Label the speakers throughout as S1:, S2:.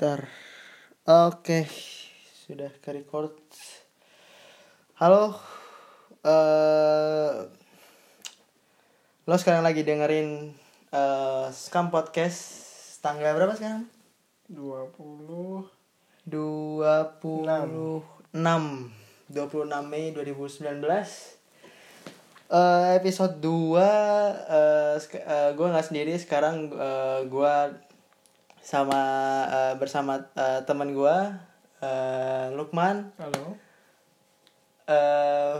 S1: Bentar. Oke, sudah ke record. Halo. eh lo sekarang lagi dengerin eh Scam Podcast tanggal berapa sekarang?
S2: 20
S1: 26 26 Mei 2019 Eh episode 2 eh sek- eh, gue nggak sendiri sekarang eh, gue sama eh, bersama eh, teman gue eh, Lukman
S2: Halo,
S1: eh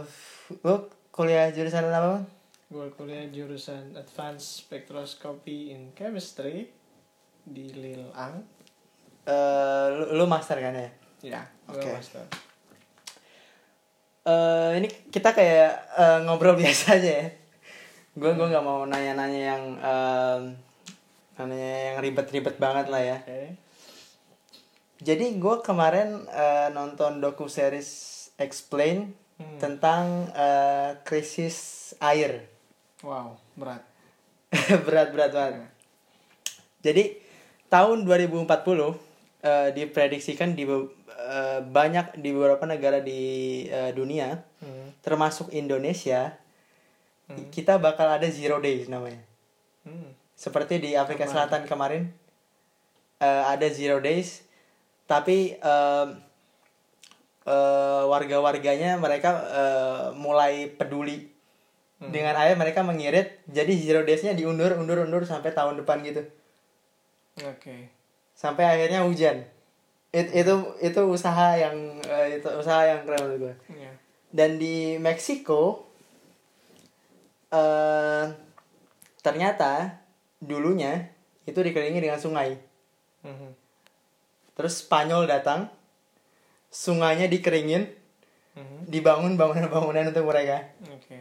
S1: lu kuliah jurusan apa Bang?
S2: gue kuliah jurusan Advanced Spectroscopy in Chemistry di Lil Ang.
S1: Eh, lu, lu master kan ya
S2: Ya, gue
S1: Oke.
S2: master.
S1: eh ini kita kayak eh, ngobrol biasa aja ya. Gue gue nggak mau nanya-nanya yang em, nanya yang ribet-ribet banget lah ya.
S2: Oke.
S1: Jadi gue kemarin eh, nonton doku series Explain
S2: Hmm.
S1: tentang eh, krisis air.
S2: Wow, berat.
S1: Berat-berat banget. Jadi tahun 2040 eh, diprediksikan di eh, banyak di beberapa negara di eh, dunia
S2: Hmm.
S1: termasuk Indonesia
S2: Hmm.
S1: kita bakal ada zero days namanya. Seperti di Afrika
S2: Kemarin.
S1: Selatan kemarin eh, ada zero days tapi em, eh, warga-warganya mereka eh, mulai peduli
S2: Hmm.
S1: dengan air mereka mengirit jadi zero daysnya diundur undur undur sampai tahun depan gitu
S2: Oke.
S1: sampai akhirnya hujan It- itu itu usaha yang eh, itu usaha yang keren menurut gue
S2: Ya.
S1: dan di Meksiko eh ternyata dulunya itu dikelilingi dengan sungai
S2: Mhm.
S1: terus Spanyol datang sungainya dikeringin
S2: Mhm.
S1: dibangun bangunan-bangunan untuk mereka
S2: Oke.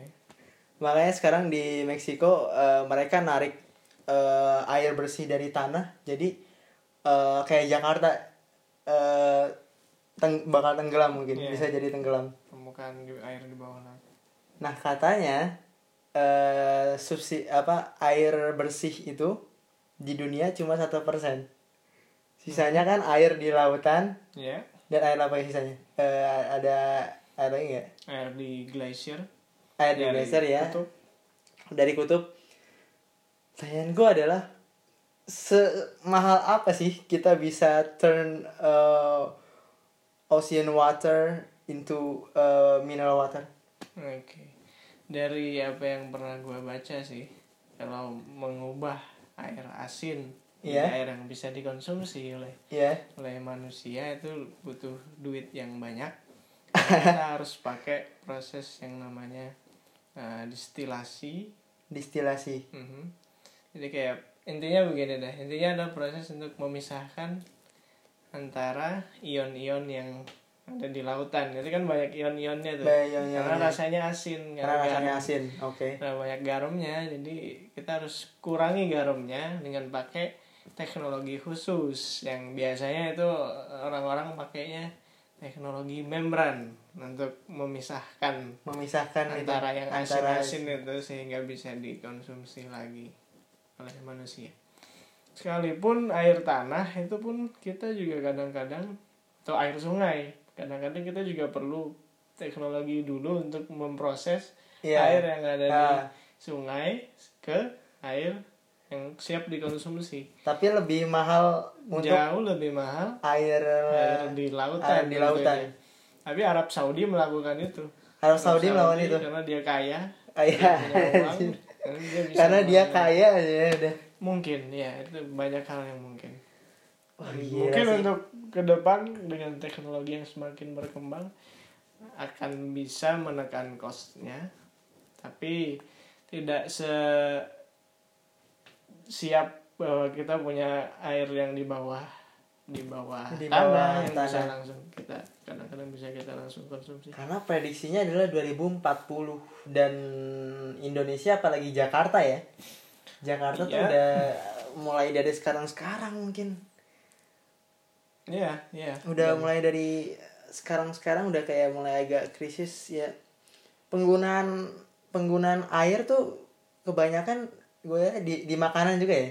S1: makanya sekarang di Meksiko eh, mereka narik eh, air bersih dari tanah jadi eh, kayak Jakarta eh, teng- bakal tenggelam mungkin
S2: Iya.
S1: bisa jadi tenggelam
S2: Permukaan di air di bawah laut.
S1: Nah katanya eh subsi apa air bersih itu di dunia cuma satu persen. Sisanya kan air di lautan
S2: Ya.
S1: dan air apa sisanya? Eh ada air lagi nggak?
S2: Air di glacier.
S1: Air di
S2: Dari
S1: glacier ya.
S2: kutub.
S1: Dari kutub. Pertanyaan gue adalah semahal apa sih kita bisa turn eh, ocean water into eh, mineral water?
S2: Oke. Dari apa yang pernah gue baca sih, kalau mengubah air asin jadi air yang bisa dikonsumsi oleh
S1: Ya.
S2: oleh manusia itu butuh duit yang banyak. Kita harus pakai proses yang namanya uh, distilasi.
S1: Distilasi.
S2: Mhm. Jadi kayak intinya begini dah. Intinya adalah proses untuk memisahkan antara ion-ion yang ada di lautan. Itu kan banyak ion-ionnya tuh.
S1: Banyak ion-ionnya.
S2: Karena rasanya asin.
S1: Karena rasanya
S2: garam.
S1: asin. Oke.
S2: Nah, banyak garamnya, jadi kita harus kurangi garamnya dengan pakai teknologi khusus yang biasanya itu orang-orang pakainya teknologi membran untuk memisahkan
S1: memisahkan itu
S2: antara yang
S1: antara-
S2: asin-asin itu sehingga bisa dikonsumsi lagi oleh manusia. Sekalipun air tanah itu pun kita juga kadang-kadang atau air sungai, kadang-kadang kita juga perlu teknologi dulu untuk memproses
S1: Iya.
S2: air yang ada di
S1: Ah.
S2: sungai ke air yang siap dikonsumsi.
S1: tapi lebih mahal untuk
S2: Jauh lebih mahal
S1: air,
S2: air di lautan.
S1: air di lautan.
S2: Tapi Arab Saudi melakukan itu.
S1: Arab Saudi melakukan itu
S2: karena dia kaya.
S1: Ah, iya.
S2: punya uang, karena dia
S1: karena dia kaya aja ya udah
S2: Mungkin ya itu banyak hal yang mungkin.
S1: Wah, gila
S2: mungkin
S1: sih.
S2: untuk ke depan dengan teknologi yang semakin berkembang akan bisa menekan costnya, tapi tidak se siap bahwa kita punya air yang di bawah di bawah
S1: Di
S2: tanah
S1: bawah
S2: yang bisa
S1: tanah.
S2: langsung kita kadang-kadang bisa kita langsung konsumsi.
S1: karena prediksinya adalah 2040 dan Indonesia apalagi Jakarta ya Jakarta tuh
S2: Iya.
S1: udah mulai dari sekarang sekarang mungkin
S2: Iya, iya.
S1: udah
S2: Dan-
S1: mulai dari sekarang sekarang udah kayak mulai agak krisis ya penggunaan penggunaan air tuh kebanyakan gue di di makanan juga ya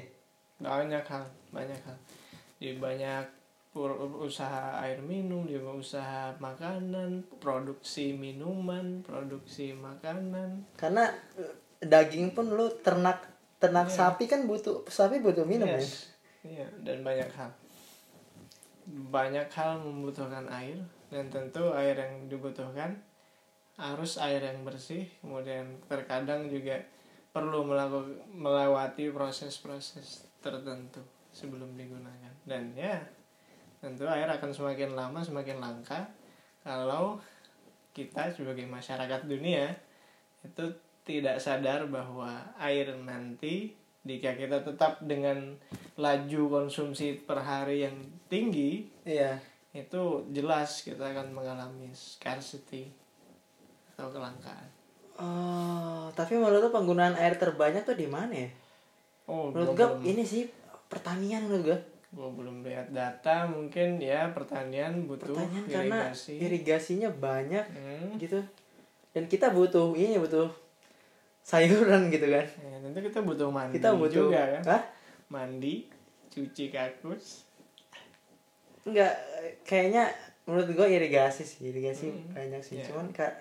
S2: banyak hal banyak hal di banyak usaha air minum dia usaha makanan produksi minuman produksi makanan
S1: karena eh, daging pun lu ternak ternak
S2: Iya.
S1: sapi kan butuh sapi butuh minum ya
S2: Yes. Iya, dan banyak hal. Banyak hal membutuhkan air dan tentu air yang dibutuhkan harus air yang bersih, kemudian terkadang juga perlu melakukan melewati proses-proses tertentu sebelum digunakan. Dan ya, tentu air akan semakin lama semakin langka kalau kita sebagai masyarakat dunia itu tidak sadar bahwa air nanti jika kita tetap dengan laju konsumsi per hari yang tinggi
S1: iya
S2: itu jelas kita akan mengalami scarcity atau kelangkaan.
S1: oh tapi menurut lu penggunaan air terbanyak tuh di mana ya
S2: Oh,
S1: menurut
S2: belum,
S1: ini sih pertanian menurut gua
S2: gua belum lihat data mungkin ya pertanian butuh
S1: pertanian karena
S2: irigasi.
S1: irigasinya banyak
S2: Hmm.
S1: gitu dan kita butuh ini butuh sayuran gitu kan
S2: Ya, tentu kita butuh mandi
S1: kita butuh
S2: juga kan.
S1: Hah?
S2: Mandi, cuci kakus.
S1: Enggak, kayaknya menurut gua irigasi sih, irigasi
S2: Hmm,
S1: banyak sih.
S2: iya.
S1: Cuman kak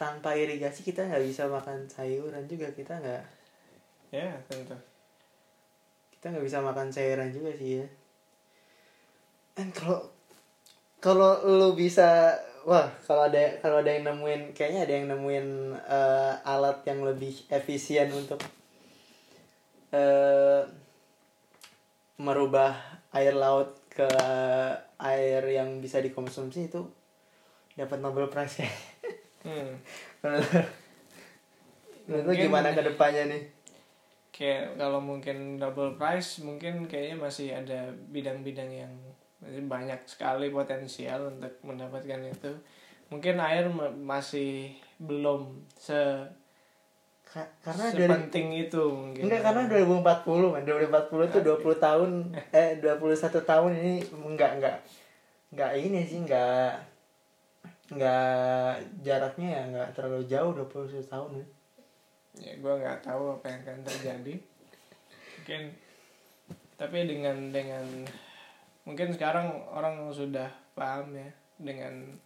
S1: tanpa irigasi kita nggak bisa makan sayuran juga kita nggak
S2: Ya, tentu.
S1: kita nggak bisa makan sayuran juga sih ya. Dan kalau kalau lu bisa wah kalau ada kalau ada yang nemuin kayaknya ada yang nemuin eh, alat yang lebih efisien untuk eh, merubah air laut ke air yang bisa dikonsumsi itu dapat Nobel Prize kayak.
S2: Hmm.
S1: menurut gimana ke depannya nih?
S2: Kayak kalau mungkin double price mungkin kayaknya masih ada bidang-bidang yang masih banyak sekali potensial untuk mendapatkan itu. Mungkin air ma- masih belum se
S1: Ka- karena dari
S2: sepenting itu mungkin.
S1: Enggak karena 2040 kan 2040 itu 20 tahun eh 21 tahun ini enggak enggak enggak ini sih enggak enggak jaraknya ya enggak terlalu jauh 21 tahun. Ya.
S2: ya gue nggak tahu apa yang akan terjadi. Mungkin tapi dengan dengan mungkin sekarang orang sudah paham ya dengan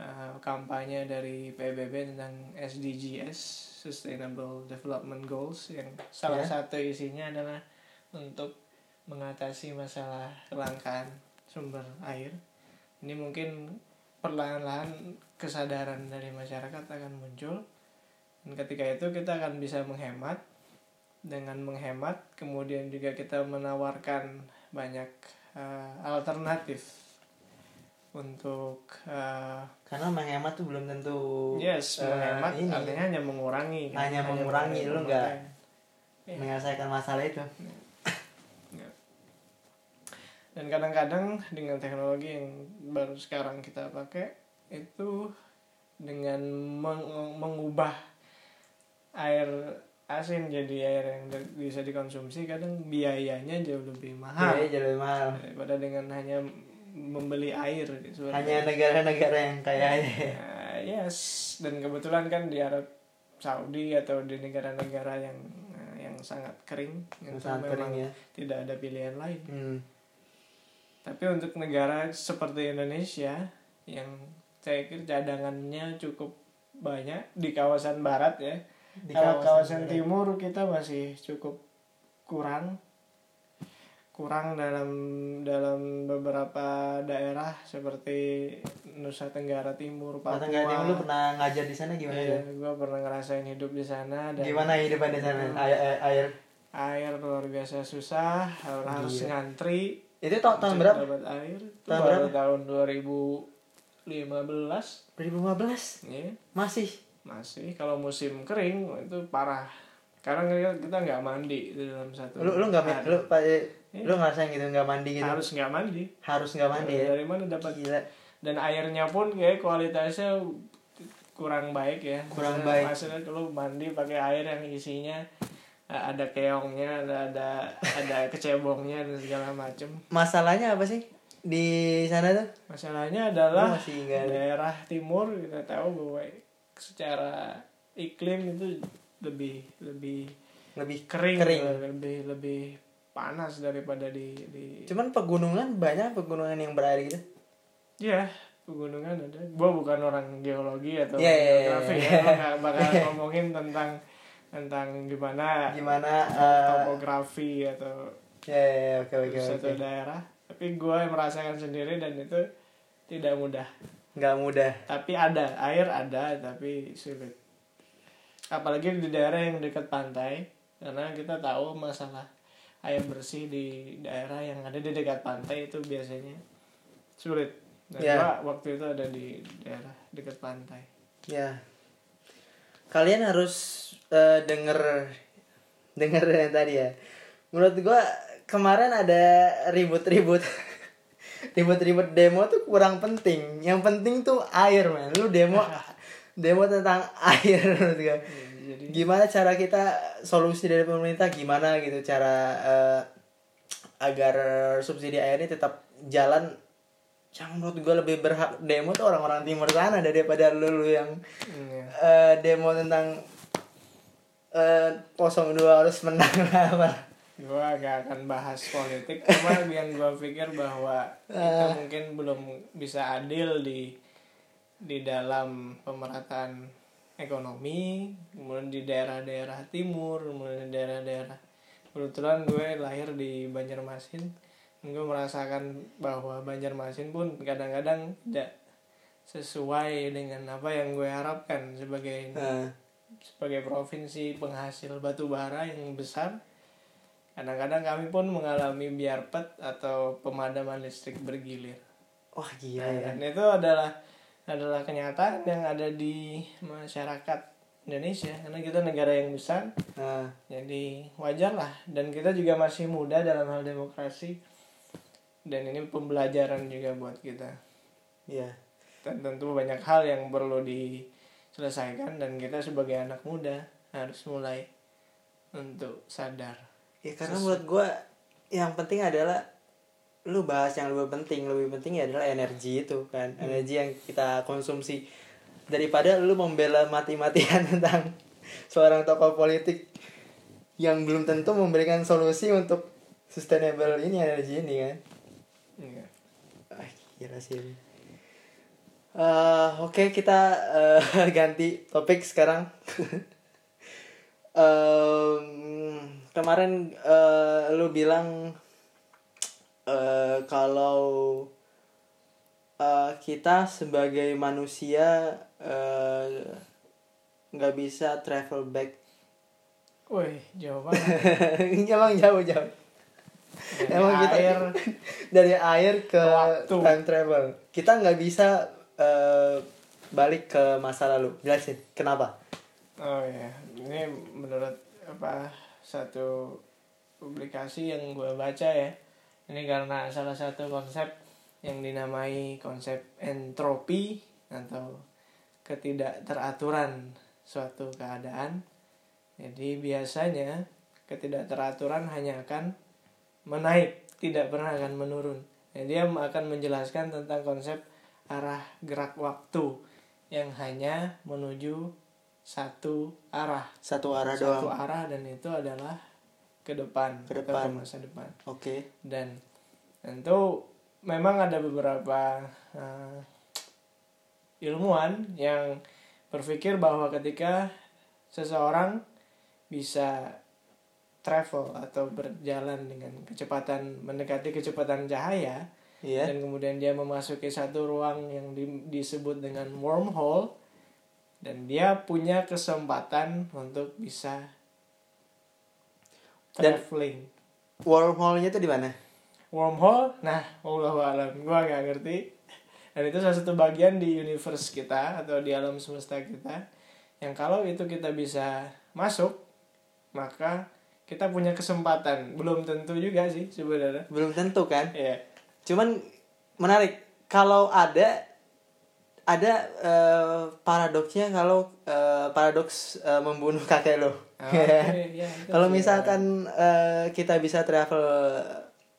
S2: uh, kampanye dari PBB tentang SDGs Sustainable Development Goals yang salah
S1: Ya.
S2: satu isinya adalah untuk mengatasi masalah kelangkaan sumber air. Ini mungkin perlahan-lahan kesadaran dari masyarakat akan muncul. Dan ketika itu kita akan bisa menghemat. Dengan menghemat kemudian juga kita menawarkan banyak uh, alternatif untuk uh,
S1: karena menghemat tuh belum tentu
S2: yes
S1: eh,
S2: menghemat
S1: ini.
S2: artinya hanya mengurangi. Kan?
S1: Hanya mengurangi, lu nggak-
S2: Iya.
S1: menyelesaikan masalah itu.
S2: Dan kadang-kadang dengan teknologi yang baru sekarang kita pakai itu dengan meng- mengubah air asin jadi air yang bisa dikonsumsi kadang biayanya jauh lebih mahal.
S1: Iya, jadi mahal.
S2: Daripada dengan hanya membeli air sebenarnya.
S1: hanya negara-negara yang kaya
S2: Nah, yes dan kebetulan kan di Arab Saudi atau di negara-negara yang yang sangat kering
S1: yang sangat kering ya
S2: tidak ada pilihan lain
S1: hmm.
S2: tapi untuk negara seperti Indonesia yang saya kira cadangannya cukup banyak di kawasan barat ya
S1: di
S2: kalau kawasan
S1: barat.
S2: timur kita masih cukup kurang kurang dalam dalam beberapa daerah seperti Nusa Tenggara Timur, Papua.
S1: nggak ada yang lu pernah ngajar di sana gimana
S2: Iya,
S1: tuh?
S2: gue pernah ngerasain hidup di sana dan
S1: Gimana hidupan di sana? Air, air, air.
S2: air luar biasa susah, harus
S1: Iya.
S2: ngantri.
S1: Itu ta- tahun
S2: untuk
S1: berapa?
S2: Dapat air itu
S1: Tahun berapa?
S2: tahun 2015.
S1: 2015
S2: Ya,
S1: masih.
S2: masih kalau musim kering itu parah. Karena kita nggak mandi di dalam satu.
S1: Lu lu nggak lu pak
S2: Iya.
S1: lu ngerasain gitu nggak mandi gitu?
S2: harus nggak mandi.
S1: Harus nggak mandi ya?
S2: Dari mana dapat?
S1: Gila.
S2: Dan airnya pun kayak kualitasnya kurang baik ya.
S1: Kurang
S2: Maksudnya-
S1: baik.
S2: Maksudnya kalau mandi pakai air yang isinya eh, ada keongnya, ada ada ada kecebongnya dan segala macem.
S1: Masalahnya apa sih di sana tuh?
S2: Masalahnya adalah
S1: Lu masih ada.
S2: daerah timur kita tahu bahwa secara iklim itu lebih lebih
S1: Lebih
S2: kering,
S1: Kering.
S2: lebih lebih panas daripada di di
S1: Cuman pegunungan banyak pegunungan yang berair gitu.
S2: ya pegunungan ada gua bukan orang geologi atau
S1: Iya, iya, iya,
S2: geografi
S1: iya.
S2: ya gua bakal ngomongin tentang tentang gimana
S1: Gimana eh,
S2: topografi atau
S1: ya, oke oke
S2: suatu
S1: oke.
S2: daerah tapi gue merasakan sendiri dan itu tidak mudah
S1: Nggak mudah.
S2: tapi ada air ada tapi sulit apalagi di daerah yang dekat pantai karena kita tahu masalah air bersih di daerah yang ada di dekat pantai itu biasanya sulit dan
S1: Ya.
S2: gua waktu itu ada di daerah dekat pantai
S1: Ya. Kalian harus eh, denger denger yang tadi ya. Menurut gua kemarin ada ribut-ribut ribut-ribut demo tuh kurang penting. Yang penting tuh air, man. Lu demo demo tentang air menurut gua.
S2: Jadi
S1: Gimana cara kita solusi dari pemerintah gimana gitu cara eh, agar subsidi air ini tetap jalan yang menurut gue lebih berhak demo tuh orang-orang timur sana daripada lu, lu yang
S2: iya.
S1: eh, demo tentang eh 02 harus menang apa
S2: gue gak akan bahas politik cuma yang gue pikir bahwa kita
S1: Ah.
S2: mungkin belum bisa adil di di dalam pemerataan ekonomi kemudian di daerah-daerah timur kemudian di daerah-daerah. Kebetulan gue lahir di Banjarmasin. Gue merasakan bahwa Banjarmasin pun kadang-kadang tidak sesuai dengan apa yang gue harapkan sebagai
S1: Nah,
S2: sebagai provinsi penghasil batu bara yang besar. Kadang-kadang kami pun mengalami biarpet atau pemadaman listrik bergilir.
S1: Wah gila
S2: Nah,
S1: ya.
S2: dan itu adalah adalah kenyataan yang ada di masyarakat Indonesia. Karena kita negara yang besar
S1: nah,
S2: jadi wajar lah. Dan kita juga masih muda dalam hal demokrasi. Dan ini pembelajaran juga buat kita.
S1: Iya.
S2: Dan tentu banyak hal yang perlu diselesaikan. Dan kita sebagai anak muda harus mulai untuk sadar.
S1: Ya karena
S2: Sesu-
S1: menurut gue yang penting adalah lu bahas yang lebih penting lebih penting ya adalah energi itu kan energi yang kita konsumsi daripada lu membela mati-matian tentang seorang tokoh politik yang belum tentu memberikan solusi untuk sustainable ini energi ini kan
S2: Iya.
S1: Ah, gila sih ini. Eh, Oke kita eh, ganti topik sekarang. Em, kemarin eh, lu bilang eh, kalau eh, kita sebagai manusia eh, nggak bisa travel back.
S2: Wih, jauh banget.
S1: Emang jauh-jauh.
S2: Dari
S1: Emang kita
S2: air
S1: dari air ke
S2: Waktu.
S1: time travel. Kita nggak bisa eh, balik ke masa lalu. Jelasin kenapa?
S2: Oh ya, ini menurut apa satu publikasi yang gue baca ya. Ini karena salah satu konsep yang dinamai konsep entropi atau ketidakteraturan suatu keadaan. Jadi biasanya ketidakteraturan hanya akan menaik, tidak pernah akan menurun. Jadi dia akan menjelaskan tentang konsep arah gerak waktu yang hanya menuju satu arah
S1: Satu arah
S2: satu
S1: doang.
S2: arah dan itu adalah ke depan
S1: Ke depan.
S2: masa depan
S1: Oke.
S2: dan tentu memang ada beberapa eh, ilmuwan yang berpikir bahwa ketika seseorang bisa travel atau berjalan dengan kecepatan mendekati kecepatan cahaya
S1: Iya.
S2: dan kemudian dia memasuki satu ruang yang di- disebut dengan wormhole dan dia punya kesempatan untuk bisa
S1: Dan-
S2: traveling
S1: Wormhole-nya tuh di mana?
S2: wormhole? Nah Allah alam. Gua nggak ngerti. Dan itu salah satu bagian di universe kita atau di alam semesta kita yang kalau itu kita bisa masuk maka kita punya kesempatan. Belum tentu juga sih sebenarnya.
S1: Belum tentu kan?
S2: ya
S1: Cuman menarik kalau ada ada eh, paradoksnya kalau eh, paradoks eh, membunuh kakek lo.
S2: Ah, oke, ya, itu
S1: kalau
S2: sih.
S1: misalkan eh, kita bisa travel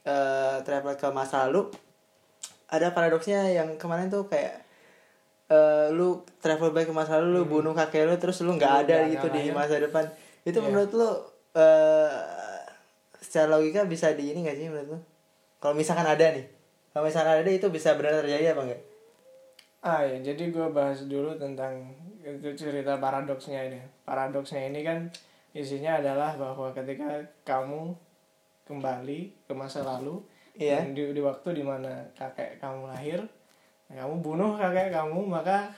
S1: eh, travel ke masa lalu, ada paradoksnya yang kemarin tuh kayak eh, lu travel back ke masa lalu, lu bunuh kakek lu terus lu nggak
S2: Hmm.
S1: Ada gitu di masa depan. Itu
S2: Iya.
S1: menurut lu eh, secara logika bisa di ini gak sih menurut lu kalau misalkan ada nih kalau misalkan ada itu bisa benar terjadi apa enggak
S2: Ah ya, jadi gue bahas dulu tentang itu cerita paradoksnya ini. Paradoksnya ini kan isinya adalah bahwa ketika kamu kembali ke masa lalu,
S1: Iya.
S2: dan di, di waktu di mana kakek kamu lahir, kamu bunuh kakek kamu, maka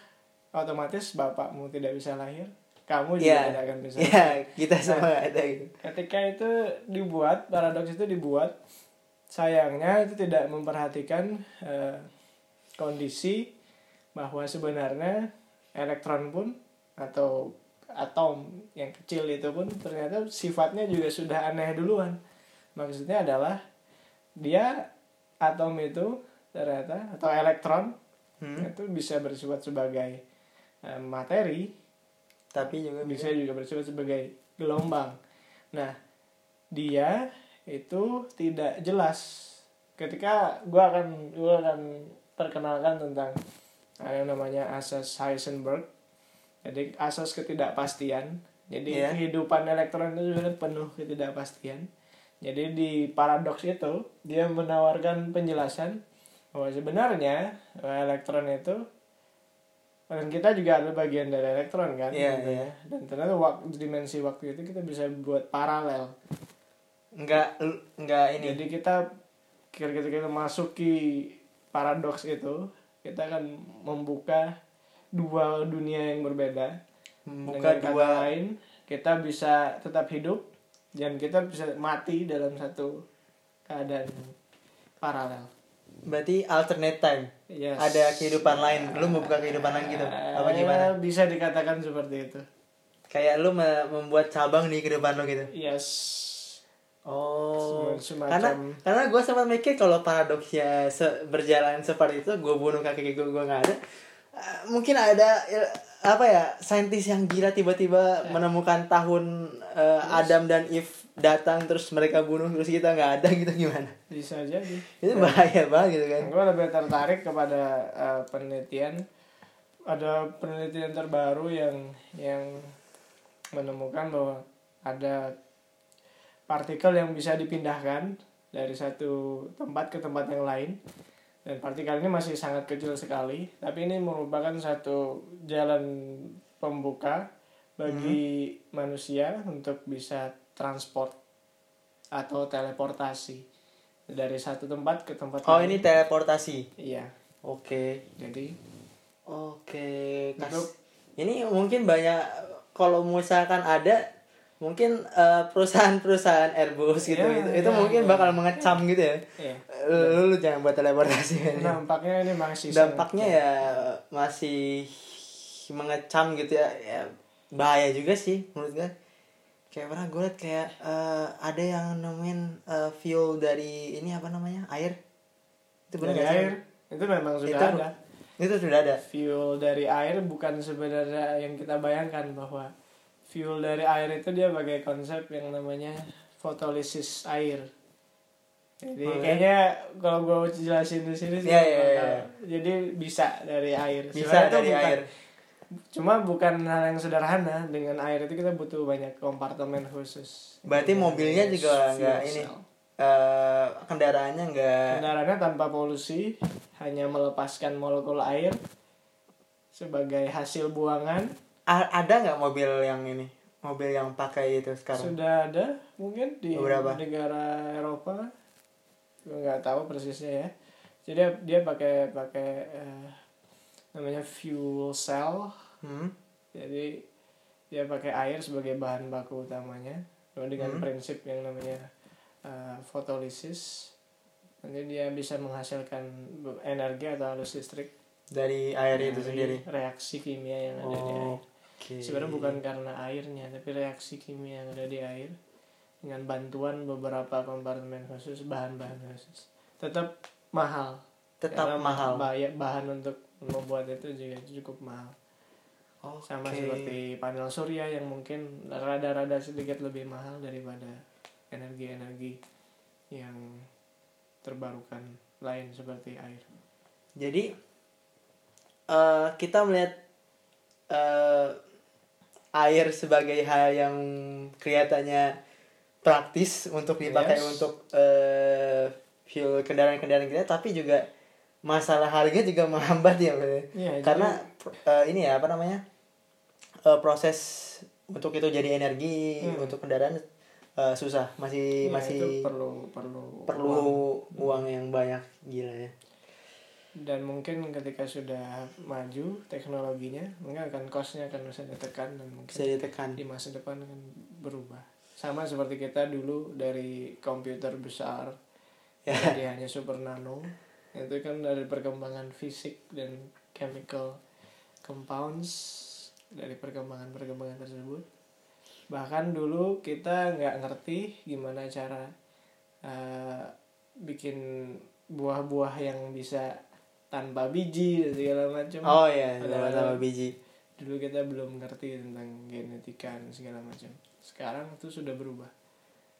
S2: otomatis bapakmu tidak bisa lahir, kamu juga
S1: Iya.
S2: tidak akan bisa.
S1: Iya, kita
S2: Nah.
S1: semua ada gitu.
S2: Ketika itu dibuat, paradoks itu dibuat, sayangnya itu tidak memperhatikan eh, kondisi bahwa sebenarnya elektron pun atau atom yang kecil itu pun ternyata sifatnya juga sudah aneh duluan. Maksudnya adalah dia atom itu ternyata atau elektron
S1: Hmm.
S2: itu bisa bersifat sebagai eh, materi
S1: Tapi juga
S2: bisa juga bersifat sebagai gelombang. Nah, dia itu tidak jelas. Ketika gua akan gua akan perkenalkan tentang ada yang namanya asas Heisenberg. Jadi asas ketidakpastian. Jadi
S1: Iya.
S2: kehidupan elektron itu sebenarnya penuh ketidakpastian. Jadi di paradoks itu dia menawarkan penjelasan bahwa sebenarnya bahwa elektron itu dan kita juga ada bagian dari elektron kan
S1: Iya,
S2: gitu
S1: iya.
S2: ya. dan ternyata waktu dimensi waktu itu kita bisa buat paralel
S1: enggak enggak ini.
S2: jadi kita ketika kita masuki paradoks itu kita akan membuka dua dunia yang berbeda
S1: Buka
S2: Dengan
S1: dua
S2: lain kita bisa tetap hidup dan kita bisa mati dalam satu keadaan paralel
S1: berarti alternate time.
S2: yes.
S1: Ada kehidupan lain. Lu membuka kehidupan lain gitu. Apa
S2: Eh,
S1: gimana?
S2: bisa dikatakan seperti itu
S1: Kayak lu me- membuat cabang di kehidupan lu gitu.
S2: yes
S1: Oh,
S2: Semacam-
S1: karena karena gue sempat mikir kalau paradoksnya se- berjalan seperti itu, gue bunuh kakek gue gue nggak ada. Eh, mungkin ada apa ya saintis yang gila tiba-tiba menemukan tahun eh, Adam dan Eve datang terus mereka bunuh terus kita nggak ada gitu gimana?
S2: bisa jadi
S1: Itu bahaya banget gitu kan?
S2: gue lebih tertarik kepada eh, penelitian ada penelitian terbaru yang yang menemukan bahwa ada partikel yang bisa dipindahkan dari satu tempat ke tempat yang lain dan partikel ini masih sangat kecil sekali tapi ini merupakan satu jalan pembuka bagi manusia untuk bisa transport atau teleportasi dari satu tempat ke tempat
S1: Oh
S2: lain.
S1: ini teleportasi.
S2: iya
S1: Oke.
S2: jadi
S1: Oke. Kas-
S2: Untuk-
S1: Ini mungkin banyak kalau misalkan ada mungkin eh, perusahaan-perusahaan Airbus gitu
S2: Iya,
S1: gitu.
S2: iya,
S1: itu mungkin
S2: iya.
S1: bakal mengecam gitu ya.
S2: iya
S1: Lu, lu jangan buat teleportasi
S2: nampaknya ini masih
S1: Dampaknya ya masih mengecam gitu ya. ya bahaya juga sih menurut gue. Kayak pernah gue liat kayak eh, ada yang nemuin eh, fuel dari ini apa namanya air. Itu benar
S2: dari
S1: nggak sih?
S2: air itu memang sudah
S1: Itu-
S2: ada
S1: Itu sudah ada.
S2: fuel dari air bukan sebenarnya yang kita bayangkan bahwa fuel dari air itu dia pakai konsep yang namanya fotolisis air jadi
S1: ya?
S2: kayaknya kalau gue jelasin di sini sih
S1: iya,
S2: bakal-
S1: iya.
S2: jadi bisa dari air
S1: Bisa
S2: Sebenarnya
S1: dari
S2: bukan-
S1: air.
S2: cuma bukan hal yang sederhana dengan air itu kita butuh banyak kompartemen khusus
S1: Berarti mobilnya juga nggak ini. eh kendaraannya nggak
S2: Kendaraannya tanpa polusi, hanya melepaskan molekul air sebagai hasil buangan.
S1: A- ada nggak mobil yang ini mobil yang pakai itu sekarang
S2: Sudah ada mungkin di
S1: Beberapa.
S2: negara Eropa. Gue nggak tahu persisnya ya. Jadi dia, pakai pakai eh, namanya fuel cell.
S1: hmm?
S2: Jadi dia pakai air sebagai bahan baku utamanya. Dengan
S1: Hmm.
S2: prinsip yang namanya eh, fotolisis. Nanti dia bisa menghasilkan energi atau arus listrik
S1: dari air itu
S2: dari
S1: sendiri
S2: reaksi kimia yang ada di air.
S1: Oke
S2: Sebenarnya bukan karena airnya, tapi reaksi kimia yang ada di air dengan bantuan beberapa kompartemen khusus, bahan-bahan khusus. Tetap mahal.
S1: tetap
S2: Karena
S1: mahal
S2: Bahan, bahan untuk membuat itu juga cukup mahal.
S1: oke
S2: Sama seperti panel surya yang mungkin rada-rada sedikit lebih mahal daripada energi-energi yang terbarukan lain seperti air.
S1: jadi eh kita melihat eh air sebagai hal yang kelihatannya praktis untuk dipakai
S2: Yes.
S1: untuk eh, fuel kendaraan-kendaraan kita tapi juga masalah harga juga menghambat ya Bro.
S2: Iya, jadi-
S1: karena eh, ini ya apa namanya eh, proses untuk itu jadi energi
S2: Hmm.
S1: untuk kendaraan eh, susah masih
S2: Ya,
S1: masih
S2: perlu perlu
S1: perlu
S2: uang.
S1: uang yang banyak gila ya
S2: dan mungkin ketika sudah maju teknologinya mungkin akan costnya akan bisa ditekan dan mungkin
S1: bisa ditekan.
S2: di masa depan akan berubah. Sama seperti kita dulu dari komputer besar
S1: Ya.
S2: jadi hanya super nano. Itu kan dari perkembangan fisik dan chemical compounds dari perkembangan perkembangan tersebut. Bahkan dulu kita nggak ngerti gimana cara eh, bikin buah-buah yang bisa tanpa biji dan segala macam.
S1: Oh iya
S2: Ada-
S1: sama biji.
S2: dulu kita belum ngerti tentang genetika dan segala macam. Sekarang itu sudah berubah.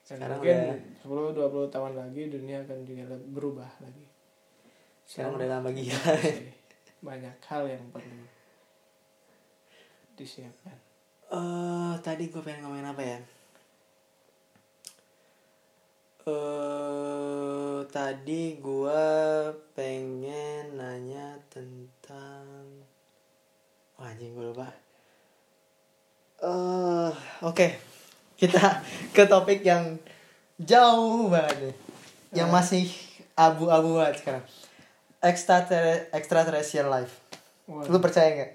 S2: Dan
S1: Sekarang
S2: mungkin
S1: udah-
S2: 10-20 tahun lagi dunia akan juga berubah lagi.
S1: Sekarang udah tambah gila.
S2: banyak hal yang perlu disiapkan.
S1: Eh tadi gue pengen ngomongin apa ya? Eh tadi gue pengen nanya tentang Wah, anjing gue lupa. Eh oke. Kita ke topik yang jauh banget nih. Yang
S2: Ah.
S1: masih abu-abu banget sekarang. Extraterre- extraterrestrial life. Lu percaya nggak?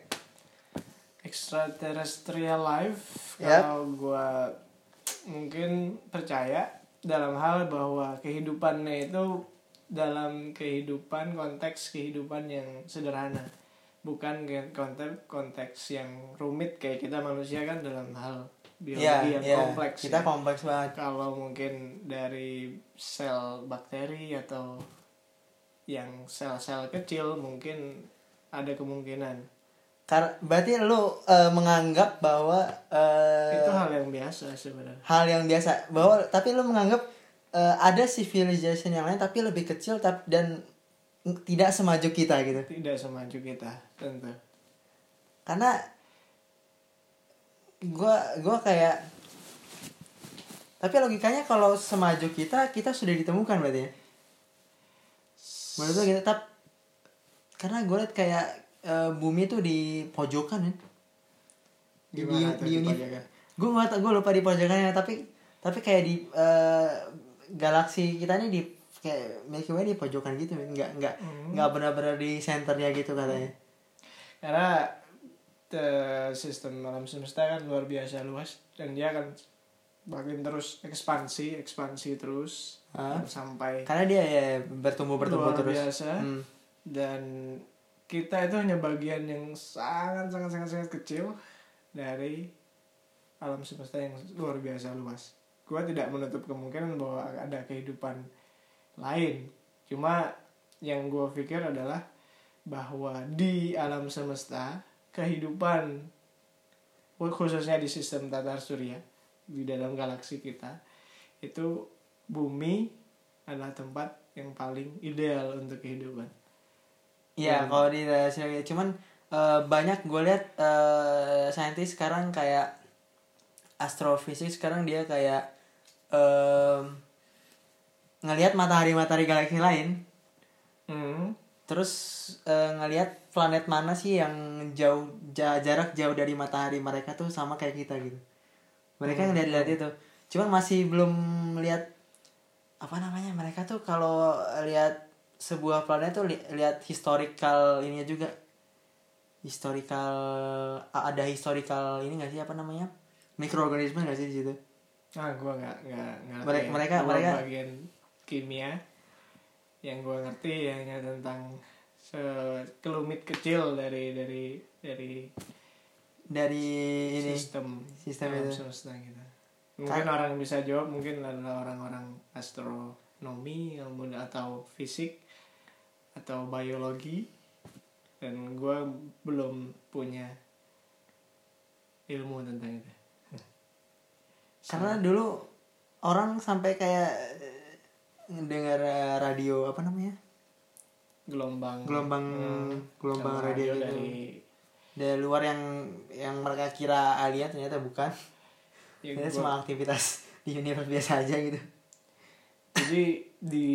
S2: extraterrestrial life
S1: Yap.
S2: kalau gua mungkin percaya dalam hal bahwa kehidupannya itu dalam kehidupan konteks kehidupan yang sederhana bukan konteks konteks yang rumit kayak kita manusia kan dalam hal biologi
S1: Iya,
S2: yang
S1: iya.
S2: kompleks
S1: Kita
S2: ya.
S1: kompleks banget.
S2: kalau mungkin dari sel bakteri atau yang sel-sel kecil mungkin ada kemungkinan
S1: Karena berarti lu eh, menganggap bahwa eh,
S2: itu hal yang biasa sebenarnya
S1: hal yang biasa bahwa tapi lu menganggap eh, ada civilization yang lain tapi lebih kecil tapi dan tidak semaju kita gitu.
S2: tidak semaju kita tentu
S1: Karena gua gua kayak tapi logikanya kalau semaju kita kita sudah ditemukan berarti ya. Menurut gua gitu tap karena gue liat kayak eh, bumi tuh di pojokan kan. Di, di, di uni- gue nggak tau gue lupa di pojokannya tapi tapi kayak di eh, galaksi kita ini di kayak Milky Way di pojokan gitu nggak nggak
S2: Hmm.
S1: nggak benar-benar di senternya gitu katanya
S2: karena the sistem alam semesta kan luar biasa luas dan dia akan makin terus ekspansi ekspansi terus sampai
S1: karena dia ya bertumbuh bertumbuh
S2: luar
S1: terus
S2: biasa
S1: Hmm.
S2: dan kita itu hanya bagian yang sangat sangat sangat sangat kecil dari alam semesta yang luar biasa luas. Gua tidak menutup kemungkinan bahwa ada kehidupan lain. Cuma yang gua pikir adalah bahwa di alam semesta kehidupan khususnya di sistem tata surya di dalam galaksi kita itu bumi adalah tempat yang paling ideal untuk kehidupan.
S1: Iya,
S2: Hmm.
S1: kalau di Australia cuman eh, banyak gue lihat eh, saintis sekarang kayak astrofisik sekarang dia kayak em, ngelihat matahari-matahari galaksi lain,
S2: Hmm.
S1: terus eh, ngelihat planet mana sih yang jauh ja- jarak jauh dari matahari mereka tuh sama kayak kita gitu. Mereka
S2: Hmm.
S1: ngeliat-lihat itu, cuman masih belum lihat apa namanya mereka tuh kalau lihat sebuah planet tuh li- lihat historical ininya juga historical ada historical ini gak sih apa namanya mikroorganisme gak sih di situ
S2: Ah, gua nggak nggak ngerti.
S1: Mereka-
S2: ya.
S1: mereka-
S2: Gua
S1: mereka-
S2: bagian kimia yang gua ngerti hanya tentang sekelumit kecil dari dari dari
S1: dari ini
S2: sistem
S1: sistem
S2: alam
S1: itu.
S2: semesta kita. Mungkin orang yang bisa jawab mungkin adalah orang-orang astronomi muda atau fisik atau biologi dan gua belum punya ilmu tentang itu.
S1: karena dulu orang sampai kayak eh, dengar eh, radio apa namanya
S2: gelombang
S1: gelombang
S2: Hmm,
S1: gelombang
S2: gelombang
S1: radio, gitu.
S2: dari
S1: dari luar yang yang mereka kira alien ternyata bukan
S2: ya,
S1: Ternyata
S2: gua-
S1: cuma aktivitas di universe biasa aja gitu
S2: jadi di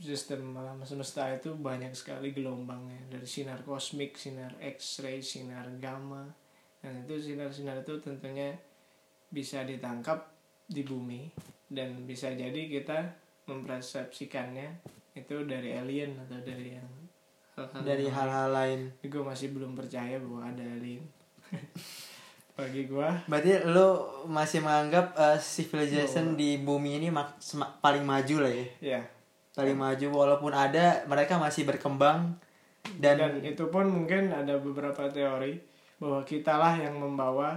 S2: sistem alam semesta itu banyak sekali gelombangnya. Dari sinar kosmik sinar X-ray sinar gamma. Dan itu sinar-sinar itu tentunya bisa ditangkap di bumi dan bisa jadi kita mempersepsikannya itu dari alien atau dari yang hal-hal
S1: dari hal-hal lain.
S2: Gue masih belum percaya bahwa ada alien. Bagi gue
S1: berarti lu masih menganggap uh, civilization di bumi ini mak- paling maju lah ya?
S2: Ya
S1: paling maju walaupun ada mereka masih berkembang dan,
S2: dan, itu pun mungkin ada beberapa teori bahwa kitalah yang membawa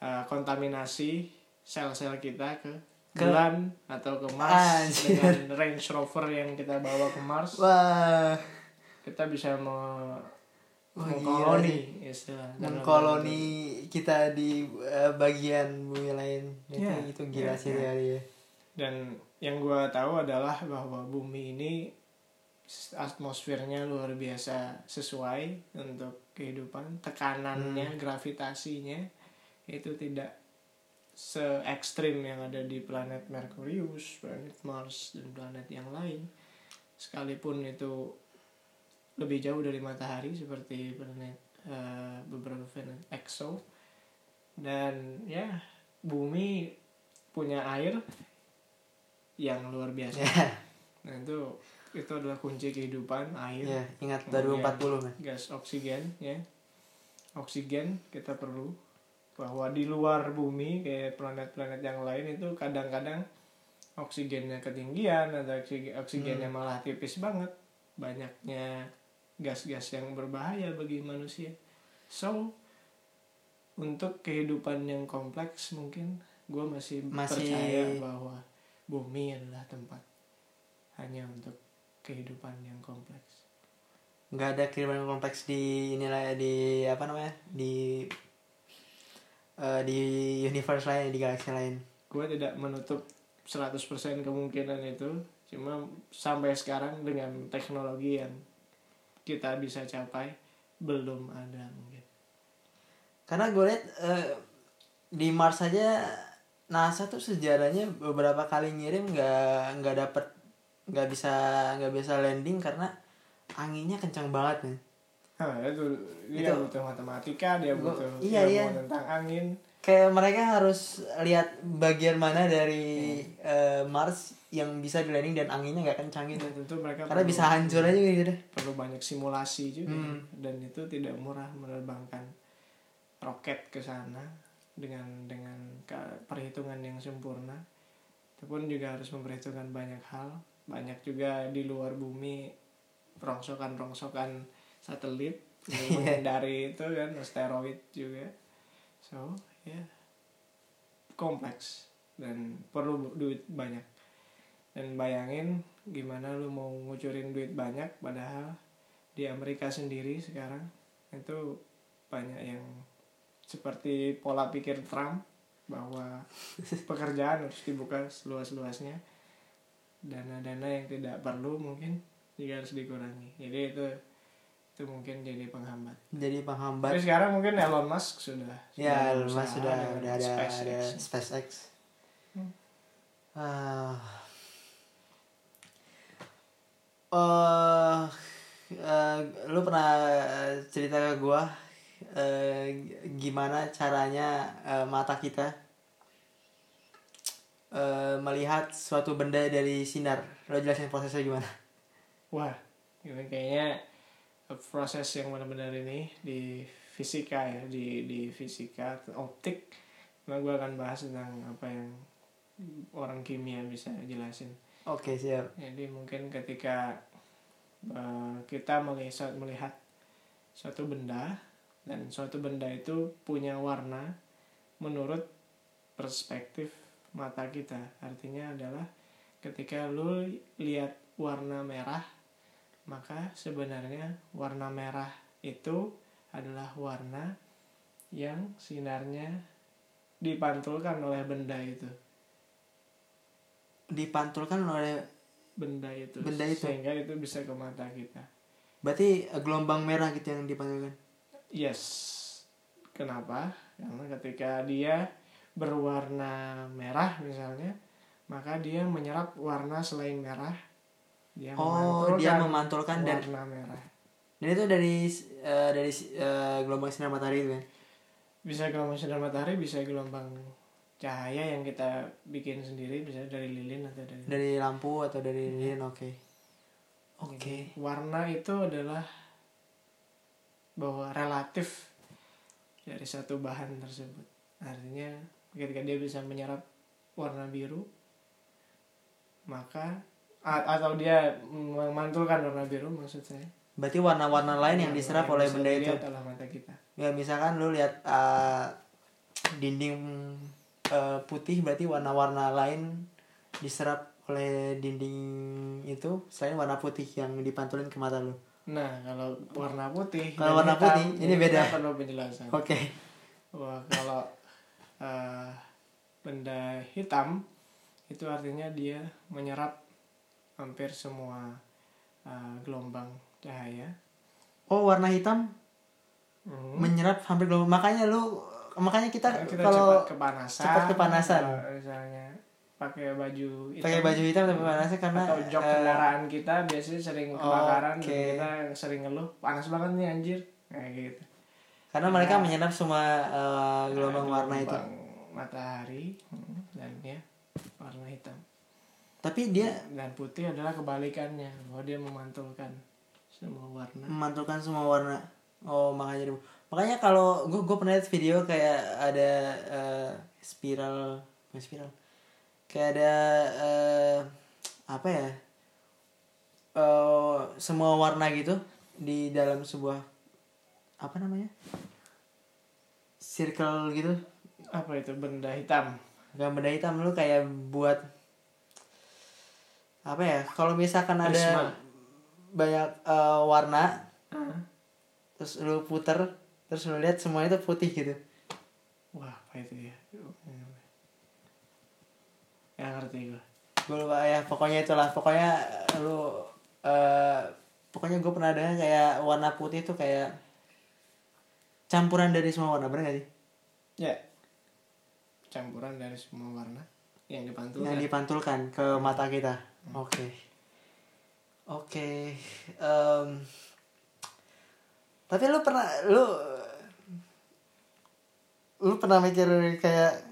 S2: uh, kontaminasi sel-sel kita ke
S1: Ke-
S2: bulan atau ke Mars
S1: Anjir.
S2: dengan Range Rover yang kita bawa ke Mars
S1: wah
S2: kita bisa me-
S1: Wah,
S2: mengkoloni istilah
S1: mengkoloni kita di uh, bagian bumi lain itu
S2: Ya,
S1: itu gila
S2: ya,
S1: sih
S2: ya.
S1: teori ya.
S2: Dan yang gue tahu adalah bahwa bumi ini atmosfernya luar biasa sesuai untuk kehidupan tekanannya
S1: Hmm.
S2: gravitasinya. Itu tidak se ekstrim yang ada di planet Merkurius, planet Mars dan planet yang lain. Sekalipun itu lebih jauh dari matahari seperti planet eh, beberapa planet exo. Dan ya bumi punya air yang luar biasa.
S1: Ya.
S2: Nah itu itu adalah kunci kehidupan air.
S1: Ya ingat
S2: Kemudian
S1: 2040 kan
S2: gas oksigen ya. Oksigen kita perlu. Bahwa di luar bumi kayak planet-planet yang lain itu kadang-kadang oksigennya ketinggian atau oksi- oksigennya
S1: Hmm.
S2: malah tipis banget. Banyaknya gas-gas yang berbahaya bagi manusia. So untuk kehidupan yang kompleks mungkin gue masih,
S1: Masih-
S2: percaya bahwa bumi adalah tempat. Hanya untuk kehidupan yang kompleks.
S1: Nggak ada kehidupan kompleks di inilah ya, di apa namanya? Di eh, di universe lain di galaksi lain.
S2: Gue tidak menutup 100% kemungkinan itu. Cuma sampai sekarang dengan teknologi yang kita bisa capai belum ada mungkin.
S1: Karena gue lihat eh, di Mars saja NASA tuh sejarahnya beberapa kali ngirim nggak nggak dapet nggak bisa nggak bisa landing karena anginnya kencang banget nih.
S2: Hah, itu dia
S1: Itu-
S2: butuh matematika dia butuh
S1: iya, iya.
S2: tentang angin.
S1: Kayak mereka harus lihat bagian mana dari eh, Mars yang bisa di landing dan anginnya nggak kencang gitu.
S2: Dan tentu mereka
S1: karena
S2: perlu-
S1: bisa hancur aja gitu deh.
S2: perlu banyak simulasi juga.
S1: Hmm.
S2: dan itu tidak murah menerbangkan roket ke sana dengan dengan perhitungan yang sempurna. Itu pun juga harus memperhitungkan banyak hal. Banyak juga di luar bumi rongsokan rongsokan satelit untuk menghindari itu kan asteroid juga. So ya. Kompleks dan perlu duit banyak. Dan bayangin gimana lu mau ngucurin duit banyak padahal di Amerika sendiri sekarang itu banyak yang seperti pola pikir Trump bahwa pekerjaan harus dibuka seluas-luasnya dana-dana yang tidak perlu mungkin juga harus dikurangi jadi itu itu mungkin jadi penghambat
S1: jadi penghambat
S2: tapi sekarang mungkin Elon Musk sudah
S1: ya
S2: berusaha
S1: Mas sudah udah ada
S2: SpaceX.
S1: ada SpaceX
S2: Hmm.
S1: Ah. Eh, eh, lu pernah cerita ke gua eh, gimana caranya eh, mata kita eh, melihat suatu benda dari sinar lo jelasin prosesnya gimana
S2: Wah, ini kayaknya proses yang benar-benar ini di fisika ya, di di fisika optik. Nah, gue akan bahas tentang apa yang orang kimia bisa jelasin.
S1: oke siap
S2: Jadi mungkin ketika eh, kita melihat melihat suatu benda dan suatu benda itu punya warna menurut perspektif mata kita. Artinya adalah ketika lu lihat warna merah, maka sebenarnya warna merah itu adalah warna yang sinarnya dipantulkan oleh benda itu.
S1: dipantulkan oleh
S2: Benda itu.
S1: Benda itu.
S2: Sehingga itu bisa ke mata kita.
S1: berarti gelombang merah gitu yang dipantulkan
S2: Yes. Kenapa? Karena ketika dia berwarna merah misalnya maka dia menyerap warna selain merah dia
S1: Oh, dia memantulkan dan
S2: warna merah
S1: dan itu dari eh, dari eh, gelombang sinar matahari itu kan.
S2: bisa gelombang sinar matahari bisa gelombang cahaya yang kita bikin sendiri bisa dari lilin atau dari
S1: Dari lampu atau dari lilin, oke. Oke.
S2: warna itu adalah bahwa relatif dari satu bahan tersebut artinya ketika dia bisa menyerap warna biru maka atau dia memantulkan warna biru maksud saya
S1: Berarti warna-warna lain yang diserap oleh benda itu.
S2: oleh mata kita
S1: Ya misalkan lu lihat eh, dinding eh, putih berarti warna-warna lain diserap oleh dinding itu selain warna putih yang dipantulin ke mata lu.
S2: Nah kalau warna putih
S1: Kalau warna
S2: hitam,
S1: putih, ini beda.
S2: perlu penjelasan
S1: Oke.
S2: Wah, kalau eh, benda hitam itu artinya dia menyerap hampir semua eh, gelombang cahaya.
S1: Oh, warna hitam
S2: Mhm.
S1: menyerap hampir gelombang. Makanya lu makanya kita,
S2: Karena kita
S1: kalau
S2: cepat kepanasan,
S1: cepat kepanasan.
S2: eh, misalnya pakai baju hitam,
S1: pakai baju hitam tapi panasnya karena
S2: atau jok
S1: eh,
S2: kendaraan kita biasanya sering kebakaran
S1: oke.
S2: dan kita sering ngeluh panas banget nih anjir kayak gitu.
S1: karena mereka menyerap semua eh, gelombang warna itu.
S2: Matahari hmm, dan ya warna hitam.
S1: Tapi dia
S2: dan putih adalah kebalikannya bahwa dia memantulkan semua warna
S1: memantulkan semua warna. Oh, makanya makanya kalau gue gue pernah lihat video kayak ada eh, spiral spiral kayak ada eh, apa ya eh semua warna gitu di dalam sebuah apa namanya circle gitu.
S2: Apa itu? Benda hitam.
S1: Gak benda hitam lu kayak buat apa ya kalau misalkan ada
S2: Prisma.
S1: banyak eh, warna
S2: Ah.
S1: terus lu puter terus lu lihat semuanya itu putih gitu.
S2: Wah apa itu ya ya ngerti gue
S1: gue lupa ya pokoknya itulah. Pokoknya eh, lu eh pokoknya gue pernah dengar kayak warna putih itu kayak campuran dari semua warna bener gak sih?
S2: Ya. Campuran dari semua warna yang dipantulkan.
S1: Yang dipantulkan ke mata kita. Oke. Oke em, tapi lu pernah lu lu pernah mikir kayak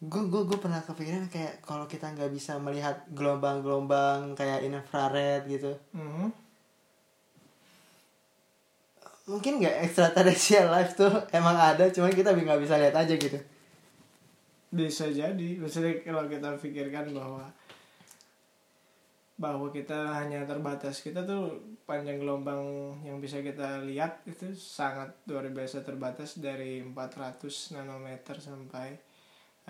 S1: gue gue gue pernah kepikiran kayak kalau kita nggak bisa melihat gelombang-gelombang kayak infrared gitu.
S2: Mhm.
S1: mungkin nggak extraterrestrial life tuh emang ada cuman kita nggak bisa lihat aja gitu.
S2: Bisa jadi. Misalnya kalau kita pikirkan bahwa bahwa kita hanya terbatas kita tuh panjang gelombang yang bisa kita lihat itu sangat luar biasa terbatas dari 400 nanometer sampai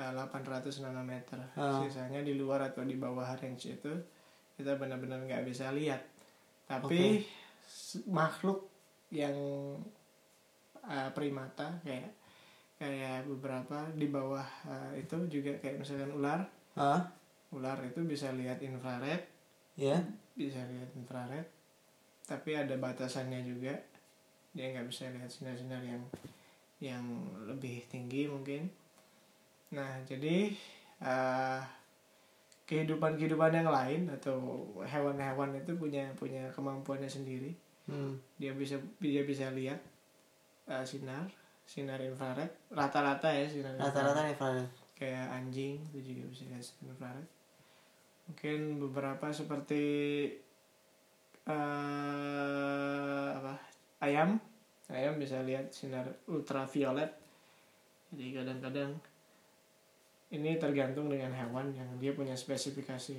S2: 800 nanometer.
S1: Ah.
S2: sisanya di luar atau di bawah range itu kita benar-benar nggak bisa lihat. Tapi s- makhluk yang eh, primata kayak kayak beberapa di bawah eh, itu juga kayak misalkan ular.
S1: Ah.
S2: Ular itu bisa lihat infrared.
S1: Ya.
S2: Bisa lihat infrared. Tapi ada batasannya juga. Dia nggak bisa lihat sinar-sinar yang yang lebih tinggi mungkin nah jadi eh, kehidupan-kehidupan yang lain atau hewan-hewan itu punya punya kemampuannya sendiri.
S1: Hmm.
S2: dia bisa dia bisa lihat eh, sinar sinar infrared. Rata-rata ya sinar infrared.
S1: Rata-rata infrared.
S2: Kayak anjing itu juga bisa lihat sinar infrared. Mungkin beberapa seperti eh apa ayam. Ayam bisa lihat sinar ultraviolet. Jadi kadang-kadang ini tergantung dengan hewan yang dia punya spesifikasi.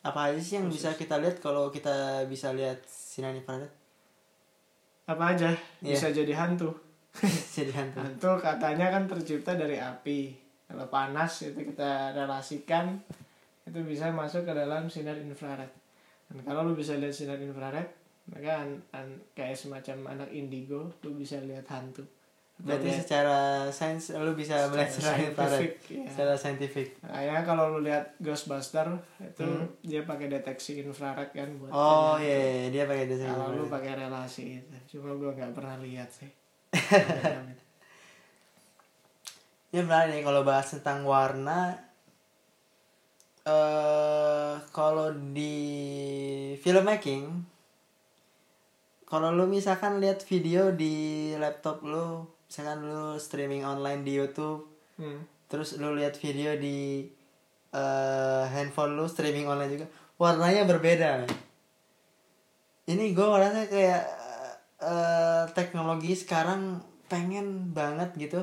S1: Apa aja sih yang bisa kita lihat kalau kita bisa lihat sinar infrared
S2: apa aja?
S1: Iya.
S2: bisa jadi hantu.
S1: Jadi hantu.
S2: Hantu katanya kan tercipta dari api. Kalau panas itu kita relasikan itu bisa masuk ke dalam sinar infrared. Dan kalau lu bisa lihat sinar infrared maka an- an- kayak semacam anak indigo lu bisa lihat hantu
S1: berarti
S2: lihat
S1: secara sains lu bisa melihat sinar infrared
S2: scientific, ya.
S1: secara saintifik.
S2: Nah, ya kalau lu lihat Ghostbuster itu
S1: Hmm.
S2: dia pakai deteksi infrared kan buat
S1: oh iya iya, dia pakai desain
S2: kalau lu pakai relasi itu. Cuma gua nggak pernah lihat sih.
S1: Ya menarik nih kalau bahas tentang warna. Eh kalau di filmmaking kalau lu misalkan lihat video di laptop lu, misalkan lu streaming online di YouTube,
S2: Hmm.
S1: terus lu lihat video di eh, handphone lu streaming online juga, warnanya berbeda. Ini gue merasa kayak eh, teknologi sekarang pengen banget gitu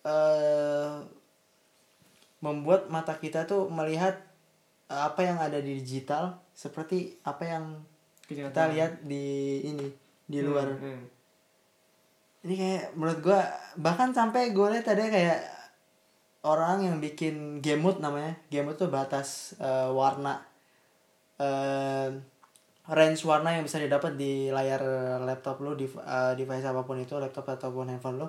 S1: eh membuat mata kita tuh melihat apa yang ada di digital seperti apa yang kita
S2: Kenyataan.
S1: lihat di ini di luar
S2: Hmm, hmm.
S1: Ini kayak menurut gua bahkan sampai gue lihat ada kayak orang yang bikin game mode namanya game mode tuh batas eh, warna eh, range warna yang bisa didapat di layar laptop lu di eh, device apa pun itu laptop ataupun handphone lu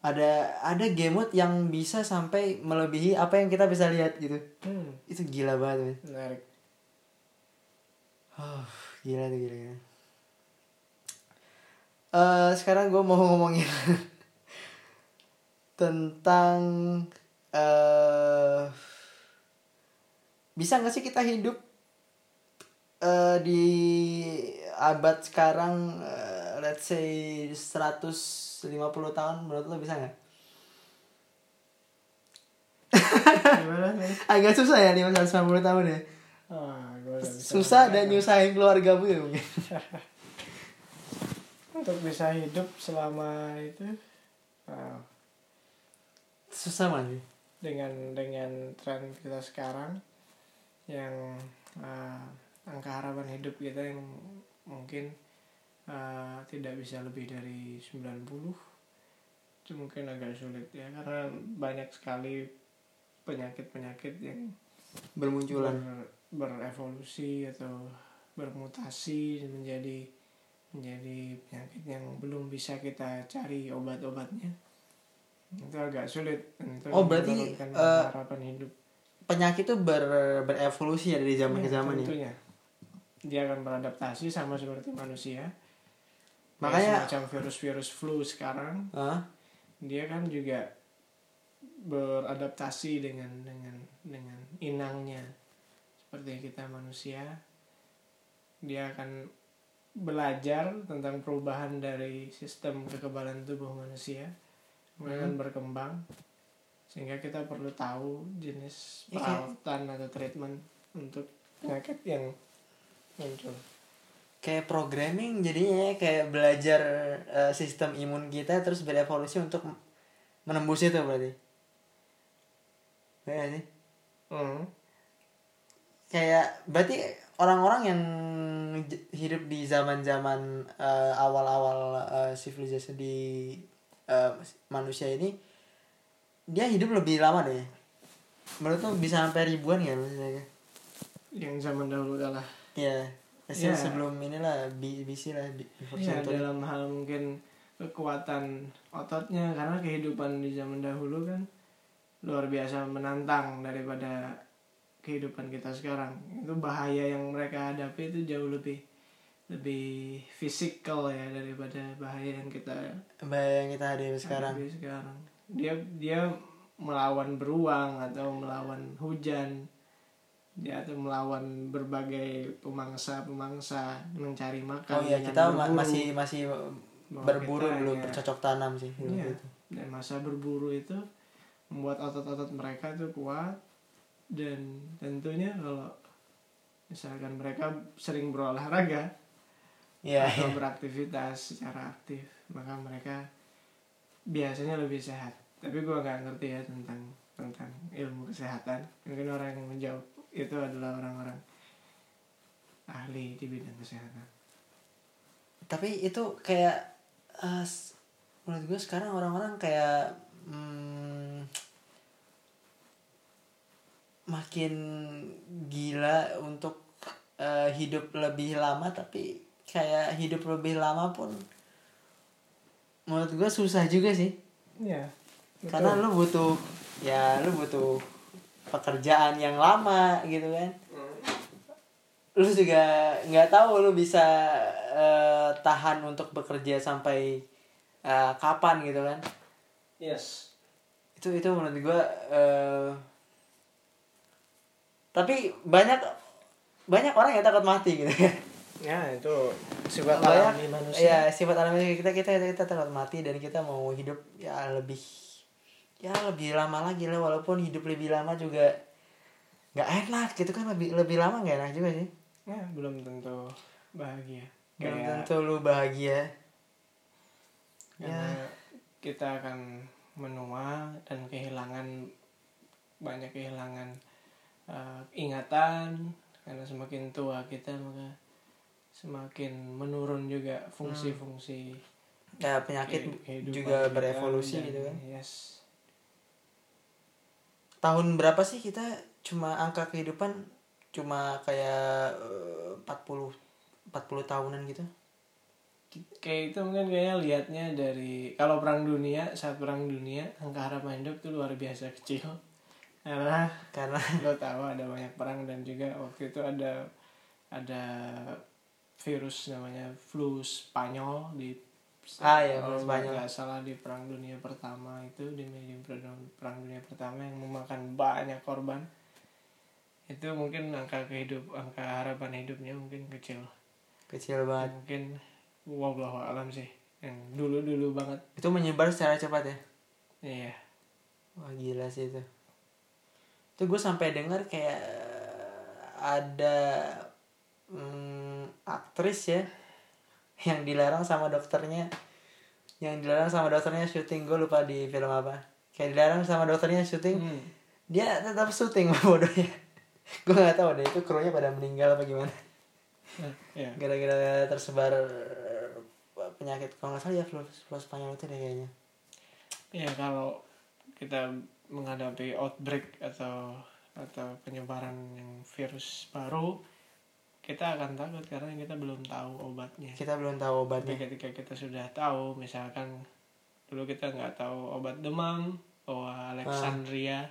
S1: ada ada game mode yang bisa sampai melebihi apa yang kita bisa lihat gitu
S2: Hmm,
S1: itu gila banget men.
S2: menarik.
S1: Oh, gila tuh gila. gila. Eh, sekarang gue mau ngomongin tentang eh bisa nggak sih kita hidup eh, di abad sekarang eh, let's say 150 tahun menurut lo bisa nggak? Agak susah ya 550 tahun ya.
S2: Ah,
S1: Susah dan nyusahin keluarga bu ya mungkin.
S2: Untuk bisa hidup selama itu ah,
S1: Susah masih.
S2: dengan dengan tren kita sekarang yang ah, angka harapan hidup kita yang mungkin ah, tidak bisa lebih dari 90 itu mungkin agak sulit ya karena banyak sekali penyakit-penyakit yang
S1: Bermunculan.
S2: ber- berevolusi atau bermutasi menjadi menjadi penyakit yang belum bisa kita cari obat-obatnya. Itu agak sulit itu
S1: Oh, berarti, eh,
S2: harapan hidup.
S1: penyakit tuh ber, berevolusi ya dari zaman ke
S2: Ya,
S1: zaman ya.
S2: tentunya. Dia akan beradaptasi sama seperti manusia.
S1: Makanya-
S2: Kayak semacam virus-virus flu sekarang.
S1: Hah?
S2: dia kan juga beradaptasi dengan dengan dengan inangnya. Seperti kita manusia dia akan belajar tentang perubahan dari sistem kekebalan tubuh manusia kemudian
S1: Hmm.
S2: berkembang sehingga kita perlu tahu jenis
S1: Iya, kayak-
S2: perawatan atau treatment untuk penyakit yang muncul
S1: Kayak programming jadinya ya, kayak belajar eh, sistem imun kita terus berevolusi untuk menembus itu berarti. Ya sih.
S2: Hmm.
S1: Kayak berarti orang-orang yang hidup di zaman-zaman eh, awal-awal eh, civilization di eh, manusia ini dia hidup lebih lama deh. Menurut tuh bisa sampai ribuan ya maksudnya.
S2: yang zaman dahulu kalah
S1: Iya.
S2: Iya.
S1: Sebelum inilah BC lah
S2: ya
S1: century.
S2: dalam hal mungkin kekuatan ototnya karena kehidupan di zaman dahulu kan luar biasa menantang daripada kehidupan kita sekarang itu bahaya yang mereka hadapi itu jauh lebih lebih fisikal ya daripada bahaya yang kita
S1: Bahaya yang kita hadapi sekarang.
S2: hadapi sekarang dia dia melawan beruang atau melawan hujan dia atau melawan berbagai pemangsa pemangsa mencari makan
S1: Oh iya kita
S2: berburu.
S1: masih masih
S2: Bahwa
S1: berburu
S2: kita,
S1: belum
S2: ya,
S1: bercocok tanam sih.
S2: Iya. dan masa berburu itu membuat otot-otot mereka itu kuat dan tentunya kalau misalkan mereka sering berolahraga
S1: Iya.
S2: atau beraktivitas secara aktif maka mereka biasanya lebih sehat. Tapi gua nggak ngerti ya tentang tentang ilmu kesehatan. Mungkin orang yang menjawab itu adalah orang-orang ahli di bidang kesehatan.
S1: Tapi itu kayak s- menurut gue sekarang orang-orang kayak hmm, makin gila untuk eh, hidup lebih lama tapi kayak hidup lebih lama pun menurut gue susah juga sih.
S2: ya
S1: karena lu butuh ya lu butuh pekerjaan yang lama gitu kan. Lu juga nggak tahu lu bisa eh, tahan untuk bekerja sampai eh, kapan gitu kan.
S2: Yes.
S1: Itu itu menurut gue eh, tapi banyak banyak orang yang takut mati gitu. Ya
S2: ya itu sifat
S1: banyak
S2: alami manusia.
S1: ya sifat alami kita kita kita takut mati dan kita mau hidup ya lebih ya lebih lama lagi lah. Walaupun hidup lebih lama juga nggak enak gitu kan lebih lebih lama nggak enak juga sih.
S2: Ya belum tentu bahagia.
S1: Belum
S2: Kayak-
S1: tentu lu bahagia.
S2: Karena
S1: Ya.
S2: kita akan menua dan kehilangan banyak kehilangan uh, ingatan karena semakin tua kita maka semakin menurun juga fungsi-fungsi
S1: ya penyakit juga berevolusi
S2: dan-
S1: gitu kan.
S2: yes.
S1: Tahun berapa sih kita cuma angka kehidupan cuma kayak eh, 40 40 tahunan gitu?
S2: Kayak itu mungkin kayaknya lihatnya dari kalau perang dunia saat perang dunia angka harapan hidup tuh luar biasa kecil karena
S1: karena
S2: lo tahu ada banyak perang dan juga waktu itu ada ada virus namanya flu Spanyol di
S1: Ah,
S2: kalau
S1: flu Spanyol.
S2: nggak salah di perang dunia pertama itu di perang, perang dunia pertama yang memakan banyak korban. Itu mungkin angka kehidup angka harapan hidupnya mungkin kecil.
S1: Kecil banget.
S2: Mungkin wallahu alam sih yang dulu dulu banget.
S1: Itu menyebar secara cepat ya?
S2: Iya.
S1: Wah gila sih itu itu gue sampai dengar kayak ada mm, aktris ya yang dilarang sama dokternya. Yang dilarang sama dokternya syuting gue lupa di film apa. Kayak dilarang sama dokternya syuting
S2: Hmm.
S1: dia tetap syuting bodohnya. Gue nggak tahu deh itu krunya pada meninggal apa gimana.
S2: Nah, ya
S1: gara-gara tersebar penyakit. Kalau nggak salah ya flu, flu Spanyol itu deh kayaknya.
S2: Ya kalau kita menghadapi outbreak atau atau penyebaran yang virus baru, kita akan takut karena kita belum tahu obatnya.
S1: kita belum tahu
S2: Tapi
S1: obatnya
S2: ketika kita sudah tahu, misalkan dulu kita nggak tahu obat demam, bahwa Alexandria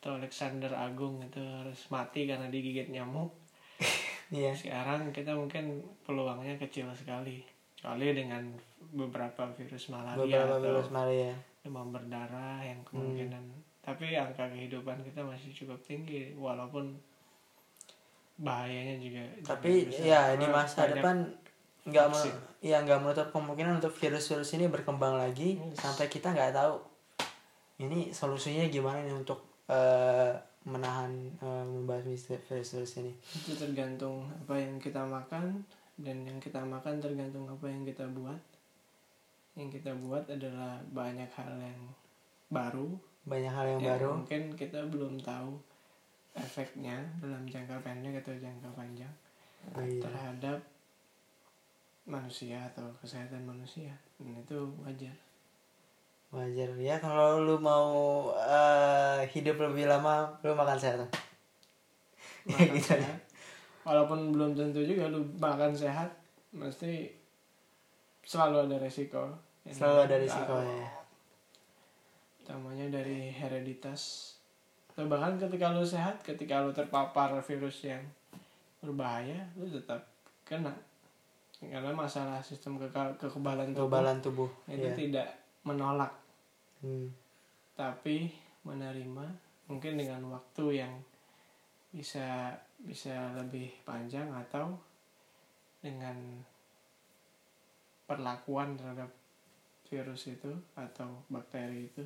S2: atau Alexander Agung itu harus mati karena digigit nyamuk.
S1: iya
S2: Sekarang kita mungkin peluangnya kecil sekali, kecuali dengan beberapa virus malaria
S1: beberapa
S2: atau
S1: virus malaria
S2: demam berdarah yang
S1: Hmm.
S2: Tapi angka kehidupan kita masih cukup tinggi walaupun bahayanya juga
S1: tapi ya di masa depan nggak mau ya nggak menutup kemungkinan untuk virus-virus ini berkembang lagi
S2: Yes.
S1: sampai kita nggak tahu ini solusinya gimana nih untuk eh, menahan eh, membahas virus-virus ini.
S2: Itu tergantung apa yang kita makan dan yang kita makan tergantung apa yang kita buat. Yang kita buat adalah banyak hal yang baru
S1: banyak hal yang
S2: yang
S1: baru.
S2: mungkin kita belum tahu efeknya dalam jangka pendek atau jangka panjang
S1: Oh, iya.
S2: terhadap manusia atau kesehatan manusia. Dan itu wajar.
S1: Wajar. Ya kalau lu mau eh, hidup lebih lama lu makan sehat ya gitu.
S2: sehat. Walaupun belum tentu juga lu makan sehat mesti selalu ada resiko.
S1: Selalu ada risiko
S2: tahu.
S1: ya
S2: utamanya dari hereditas. Atau bahkan ketika lu sehat ketika lu terpapar virus yang berbahaya lu tetap kena. Karena masalah sistem keka- kekebalan tubuh
S1: kekebalan tubuh
S2: itu
S1: ya
S2: tidak menolak.
S1: Hmm.
S2: tapi menerima mungkin dengan waktu yang bisa bisa lebih panjang atau dengan perlakuan terhadap virus itu atau bakteri itu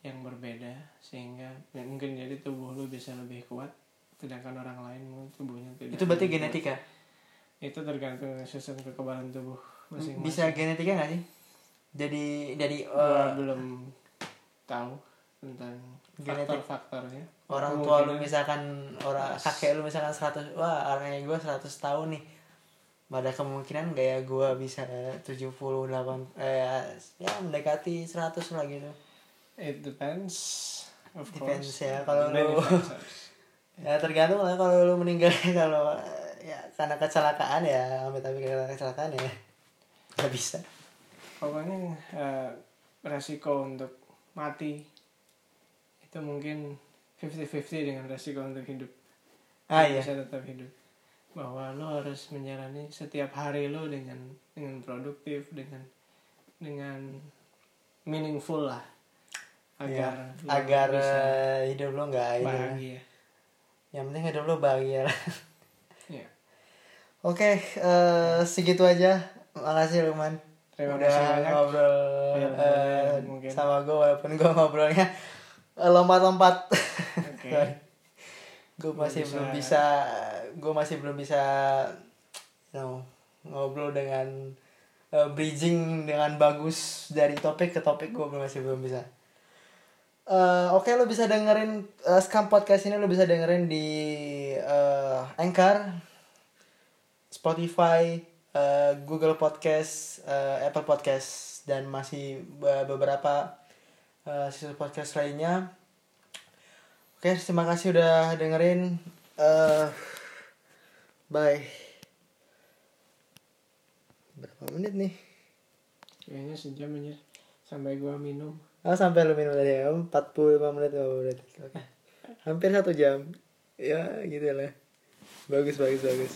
S2: yang berbeda sehingga ya mungkin jadi tubuh lu bisa lebih kuat sedangkan orang lain tubuhnya tidak
S1: itu berarti
S2: lebih kuat.
S1: genetika?
S2: Itu tergantung sistem kekebalan tubuh masing-masing.
S1: Bisa genetika nggak sih? Jadi dari
S2: Gua
S1: eh,
S2: belum tahu tentang faktor-faktornya.
S1: Orang tua lu misalkan orang kakek lu misalkan 100 wah orangnya gue 100 tahun nih. Pada kemungkinan gaya gue bisa 78 eh ya mendekati 100 lah gitu
S2: It depends, of
S1: Depends
S2: course.
S1: ya, kalau lu- ya tergantung lah kalau lu meninggal kalau ya karena kecelakaan ya amit amit karena kecelakaan ya nggak bisa
S2: Pokoknya eh, resiko untuk mati itu mungkin 50-50 dengan resiko untuk hidup.
S1: ah
S2: Lu
S1: iya
S2: Bisa tetap hidup. Bahwa lo harus menjalani setiap hari lo dengan dengan produktif, dengan dengan meaningful lah. Agar
S1: Ya,
S2: lo
S1: agar
S2: bisa
S1: eh, hidup lo nggak
S2: bahagia.
S1: Yang penting hidup lo bahagia lah.
S2: ya
S1: oke eh, segitu aja. Makasih Luman
S2: terima
S1: udah
S2: kasih banyak.
S1: ngobrol
S2: Ya, mungkin.
S1: sama gue walaupun gue ngobrolnya lompat-lompat.
S2: Oke.
S1: Gue masih
S2: bisa-
S1: belum bisa gue masih belum bisa you know, ngobrol dengan eh, bridging dengan bagus dari topik ke topik gue masih belum bisa Eh, Oke lo bisa dengerin eh, Scam Podcast ini lo bisa dengerin di eh, Anchor, Spotify, eh, Google Podcast, eh, Apple Podcast dan masih be- beberapa eh, situs podcast lainnya. Oke, terima kasih udah dengerin. Eh, bye. Berapa menit nih?
S2: kayaknya sejam aja sampai gua minum
S1: Oh sampai lu minum tadi ya? 45 menit 50 menit. Oke. Hampir satu jam. Ya gitu lah. Bagus bagus bagus